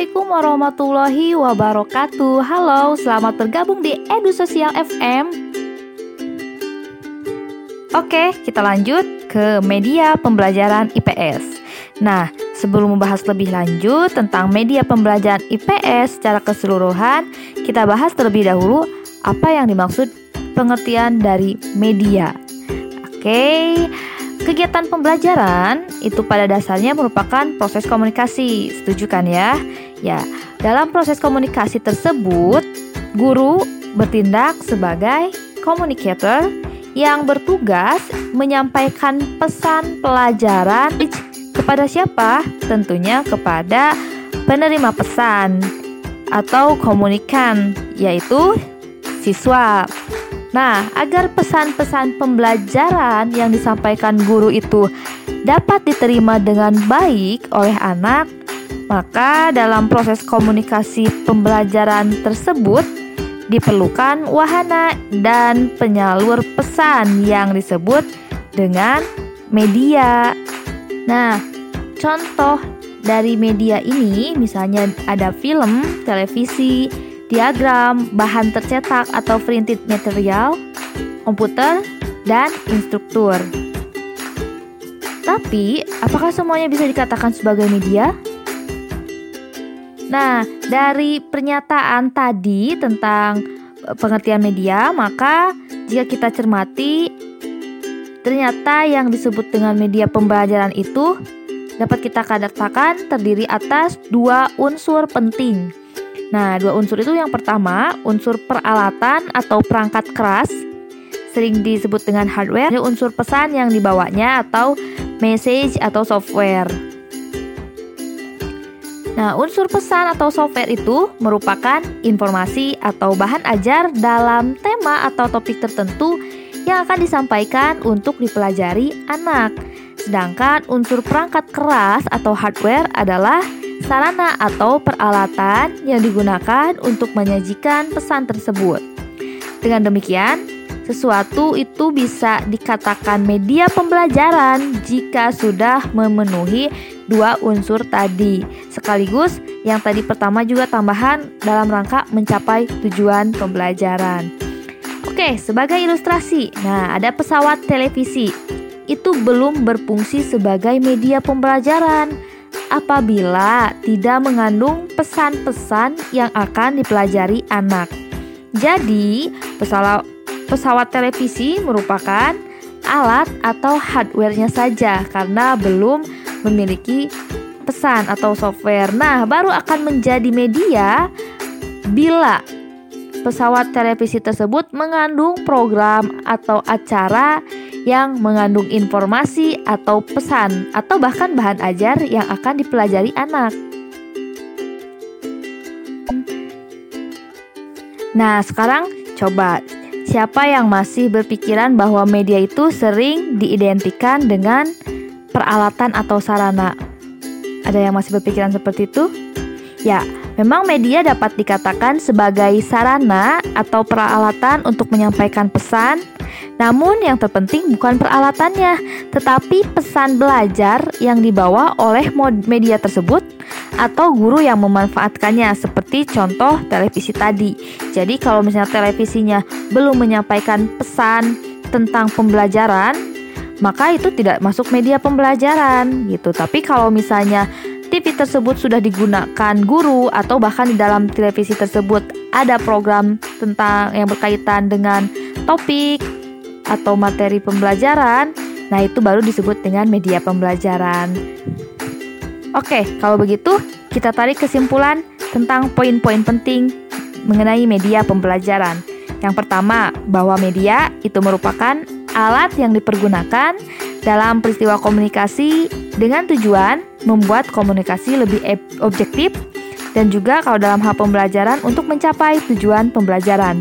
Assalamualaikum warahmatullahi wabarakatuh. Halo, selamat bergabung di Edu Sosial FM Oke, kita lanjut ke media pembelajaran IPS Nah, sebelum membahas lebih lanjut tentang media pembelajaran IPS secara keseluruhan Kita bahas terlebih dahulu apa yang dimaksud pengertian dari media. Oke, Kegiatan pembelajaran itu pada dasarnya merupakan proses komunikasi, setuju kan ya? Ya, dalam proses komunikasi tersebut, guru bertindak sebagai communicator yang bertugas menyampaikan pesan pelajaran kepada siapa? Tentunya kepada penerima pesan atau komunikan, yaitu siswa. Nah, agar pesan-pesan pembelajaran yang disampaikan guru itu dapat diterima dengan baik oleh anak, maka dalam proses komunikasi pembelajaran tersebut diperlukan wahana dan penyalur pesan yang disebut dengan media. Nah, contoh dari media ini misalnya ada film, televisi, diagram, bahan tercetak atau printed material, komputer, dan instruktur. Tapi, apakah semuanya bisa dikatakan sebagai media? Nah, dari pernyataan tadi tentang e, pengertian media, maka jika kita cermati, ternyata yang disebut dengan media pembelajaran itu dapat kita katakan terdiri atas dua unsur penting, Nah, dua unsur itu yang pertama, unsur peralatan atau perangkat keras, sering disebut dengan hardware, unsur pesan yang dibawanya atau message atau software. Nah, unsur pesan atau software itu merupakan informasi atau bahan ajar dalam tema atau topik tertentu yang akan disampaikan untuk dipelajari anak. Sedangkan unsur perangkat keras atau hardware adalah sarana atau peralatan yang digunakan untuk menyajikan pesan tersebut. Dengan demikian, sesuatu itu bisa dikatakan media pembelajaran jika sudah memenuhi dua unsur tadi. Sekaligus, yang tadi pertama juga tambahan dalam rangka mencapai tujuan pembelajaran. Oke, sebagai ilustrasi, nah ada pesawat televisi. Itu belum berfungsi sebagai media pembelajaran apabila tidak mengandung pesan-pesan yang akan dipelajari anak. Jadi, pesawat, pesawat televisi merupakan alat atau hardware-nya saja karena belum memiliki pesan atau software. Nah, baru akan menjadi media bila pesawat televisi tersebut mengandung program atau acara yang mengandung informasi atau pesan atau bahkan bahan ajar yang akan dipelajari anak. Nah, sekarang coba siapa yang masih berpikiran bahwa media itu sering diidentikan dengan peralatan atau sarana? Ada yang masih berpikiran seperti itu? Ya, memang media dapat dikatakan sebagai sarana atau peralatan untuk menyampaikan pesan, namun yang terpenting bukan peralatannya, tetapi pesan belajar yang dibawa oleh media tersebut atau guru yang memanfaatkannya seperti contoh televisi tadi. Jadi kalau misalnya televisinya belum menyampaikan pesan tentang pembelajaran, maka itu tidak masuk media pembelajaran gitu. Tapi kalau misalnya TV tersebut sudah digunakan guru atau bahkan di dalam televisi tersebut ada program tentang yang berkaitan dengan topik atau materi pembelajaran, nah itu baru disebut dengan media pembelajaran. Oke, kalau begitu kita tarik kesimpulan tentang poin-poin penting mengenai media pembelajaran. Yang pertama, bahwa media itu merupakan alat yang dipergunakan dalam peristiwa komunikasi dengan tujuan membuat komunikasi lebih objektif dan juga kalau dalam hal pembelajaran untuk mencapai tujuan pembelajaran.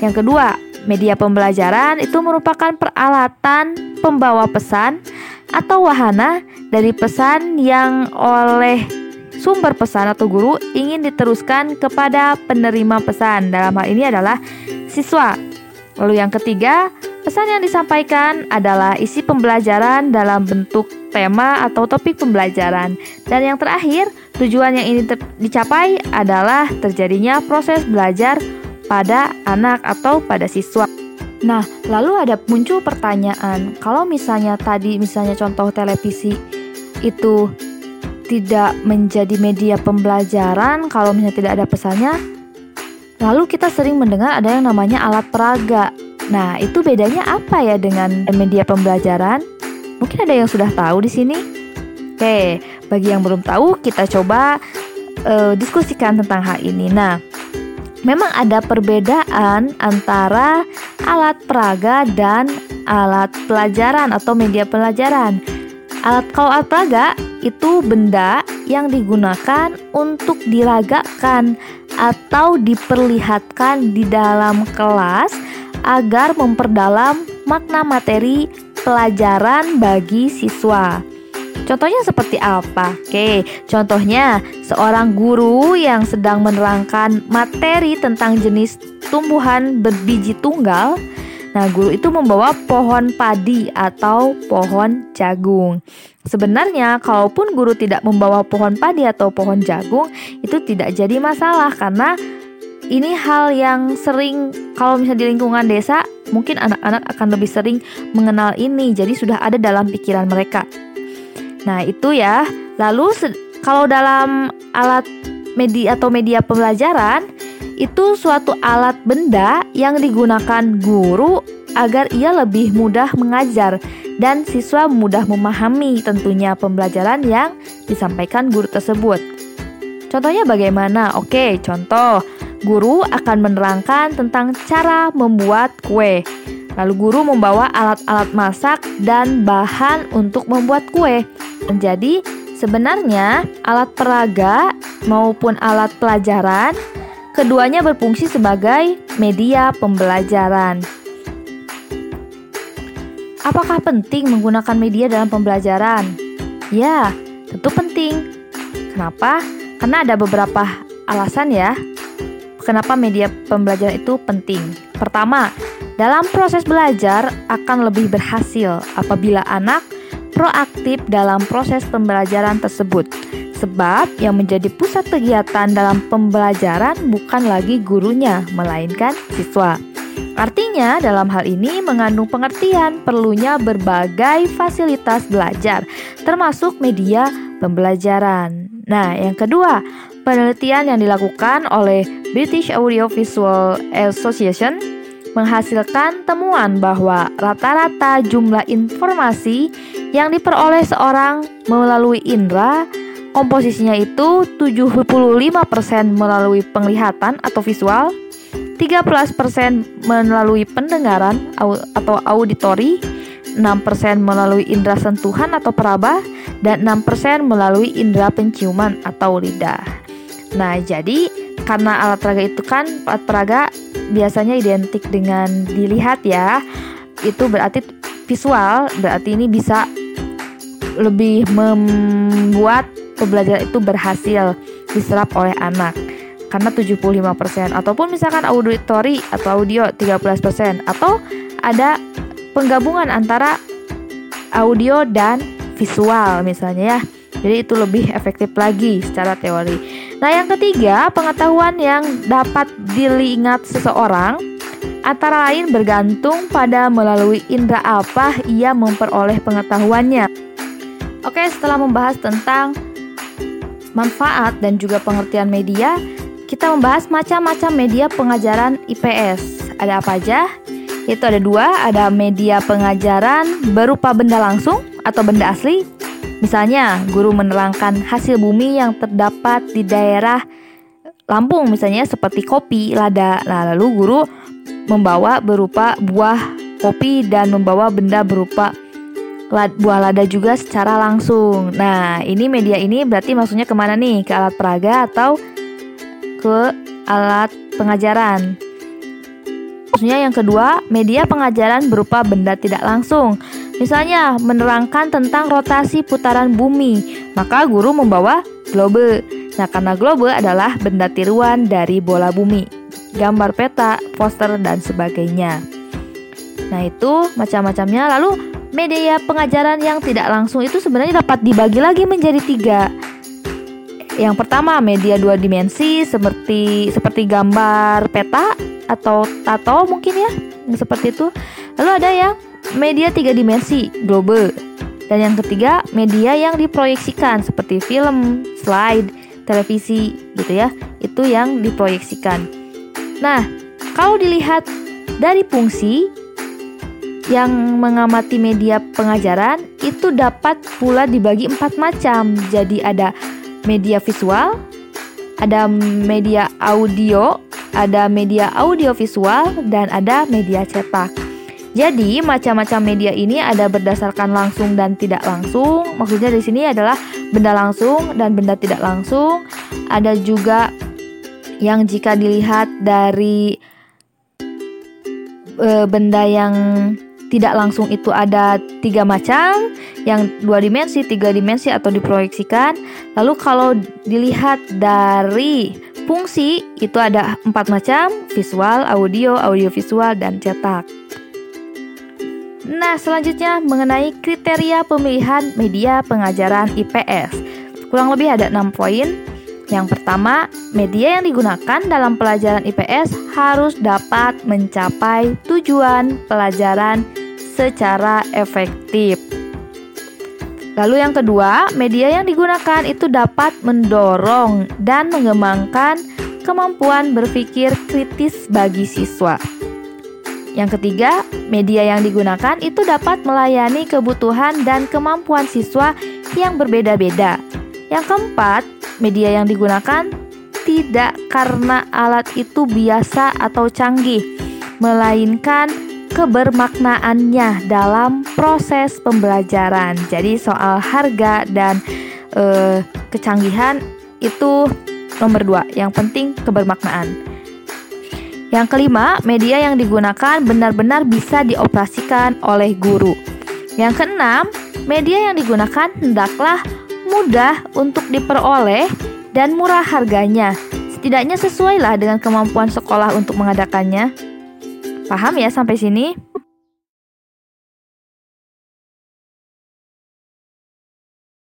Yang kedua, Media pembelajaran itu merupakan peralatan pembawa pesan atau wahana dari pesan yang oleh sumber pesan atau guru ingin diteruskan kepada penerima pesan. Dalam hal ini adalah siswa. Lalu yang ketiga, Pesan yang disampaikan adalah isi pembelajaran dalam bentuk tema atau topik pembelajaran. Dan yang terakhir, tujuan yang ini dicapai adalah terjadinya proses belajar pada anak atau pada siswa. Nah, lalu ada muncul pertanyaan, kalau misalnya tadi misalnya contoh televisi itu tidak menjadi media pembelajaran kalau misalnya tidak ada pesannya, lalu kita sering mendengar ada yang namanya alat peraga. Nah, itu bedanya apa ya dengan media pembelajaran? Mungkin ada yang sudah tahu di sini. Oke, bagi yang belum tahu, kita coba uh, diskusikan tentang hal ini. Nah, memang ada perbedaan antara alat peraga dan alat pelajaran atau media pelajaran. Alat kalau alat peraga itu benda yang digunakan untuk diragakan atau diperlihatkan di dalam kelas agar memperdalam makna materi pelajaran bagi siswa. Contohnya seperti apa? Oke, contohnya seorang guru yang sedang menerangkan materi tentang jenis tumbuhan berbiji tunggal. Nah, guru itu membawa pohon padi atau pohon jagung. Sebenarnya, kalaupun guru tidak membawa pohon padi atau pohon jagung, itu tidak jadi masalah karena ini hal yang sering kalau misalnya di lingkungan desa mungkin anak-anak akan lebih sering mengenal ini jadi sudah ada dalam pikiran mereka. Nah, itu ya. Lalu kalau dalam alat media atau media pembelajaran itu suatu alat benda yang digunakan guru agar ia lebih mudah mengajar dan siswa mudah memahami tentunya pembelajaran yang disampaikan guru tersebut. Contohnya bagaimana? Oke, contoh Guru akan menerangkan tentang cara membuat kue. Lalu guru membawa alat-alat masak dan bahan untuk membuat kue. Jadi, sebenarnya alat peraga maupun alat pelajaran keduanya berfungsi sebagai media pembelajaran. Apakah penting menggunakan media dalam pembelajaran? Ya, tentu penting. Kenapa? Karena ada beberapa alasan ya. Kenapa media pembelajaran itu penting? Pertama, dalam proses belajar akan lebih berhasil apabila anak proaktif dalam proses pembelajaran tersebut. Sebab yang menjadi pusat kegiatan dalam pembelajaran bukan lagi gurunya, melainkan siswa. Artinya, dalam hal ini mengandung pengertian perlunya berbagai fasilitas belajar, termasuk media pembelajaran. Nah, yang kedua, penelitian yang dilakukan oleh British Audiovisual Association menghasilkan temuan bahwa rata-rata jumlah informasi yang diperoleh seorang melalui indera komposisinya itu 75% melalui penglihatan atau visual, 13% melalui pendengaran atau auditori, 6% melalui indera sentuhan atau peraba, dan 6% melalui indera penciuman atau lidah. Nah, jadi karena alat peraga itu kan alat peraga biasanya identik dengan dilihat ya. Itu berarti visual, berarti ini bisa lebih membuat pembelajaran itu berhasil diserap oleh anak karena 75% ataupun misalkan auditori atau audio 13% atau ada penggabungan antara audio dan visual misalnya ya. Jadi itu lebih efektif lagi secara teori. Nah, yang ketiga, pengetahuan yang dapat dilihat seseorang antara lain bergantung pada melalui indera apa ia memperoleh pengetahuannya. Oke, setelah membahas tentang manfaat dan juga pengertian media, kita membahas macam-macam media pengajaran IPS. Ada apa aja? Itu ada dua, ada media pengajaran berupa benda langsung atau benda asli Misalnya, guru menerangkan hasil bumi yang terdapat di daerah Lampung misalnya seperti kopi, lada. Nah, lalu guru membawa berupa buah kopi dan membawa benda berupa buah lada juga secara langsung. Nah, ini media ini berarti maksudnya ke mana nih? Ke alat peraga atau ke alat pengajaran? Maksudnya yang kedua, media pengajaran berupa benda tidak langsung. Misalnya, menerangkan tentang rotasi putaran bumi, maka guru membawa globe. Nah, karena globe adalah benda tiruan dari bola bumi, gambar peta, poster, dan sebagainya. Nah, itu macam-macamnya. Lalu media pengajaran yang tidak langsung itu sebenarnya dapat dibagi lagi menjadi tiga. Yang pertama media dua dimensi seperti seperti gambar peta atau tato mungkin ya, seperti itu. Lalu ada yang media tiga dimensi globe. Dan yang ketiga media yang diproyeksikan seperti film, slide, televisi gitu ya. Itu yang diproyeksikan. Nah, kalau dilihat dari fungsi yang mengamati media pengajaran itu dapat pula dibagi empat macam. Jadi ada media visual, ada media audio, ada media audio visual, dan ada media cetak. Jadi macam-macam media ini ada berdasarkan langsung dan tidak langsung. Maksudnya di sini adalah benda langsung dan benda tidak langsung. Ada juga yang jika dilihat dari e, benda yang tidak langsung itu ada tiga macam, yang dua dimensi, tiga dimensi atau diproyeksikan. Lalu kalau dilihat dari fungsi itu ada empat macam, visual, audio, audiovisual, dan cetak. Nah, selanjutnya mengenai kriteria pemilihan media pengajaran IPS. Kurang lebih ada enam poin. Yang pertama, media yang digunakan dalam pelajaran IPS harus dapat mencapai tujuan pelajaran secara efektif. Lalu yang kedua, media yang digunakan itu dapat mendorong dan mengembangkan kemampuan berpikir kritis bagi siswa. Yang ketiga, media yang digunakan itu dapat melayani kebutuhan dan kemampuan siswa yang berbeda-beda. Yang keempat, media yang digunakan tidak karena alat itu biasa atau canggih, melainkan kebermaknaannya dalam proses pembelajaran. Jadi soal harga dan e, kecanggihan itu nomor dua. Yang penting kebermaknaan. Yang kelima, media yang digunakan benar-benar bisa dioperasikan oleh guru. Yang keenam, media yang digunakan hendaklah mudah untuk diperoleh dan murah harganya. Setidaknya sesuailah dengan kemampuan sekolah untuk mengadakannya. Paham ya sampai sini?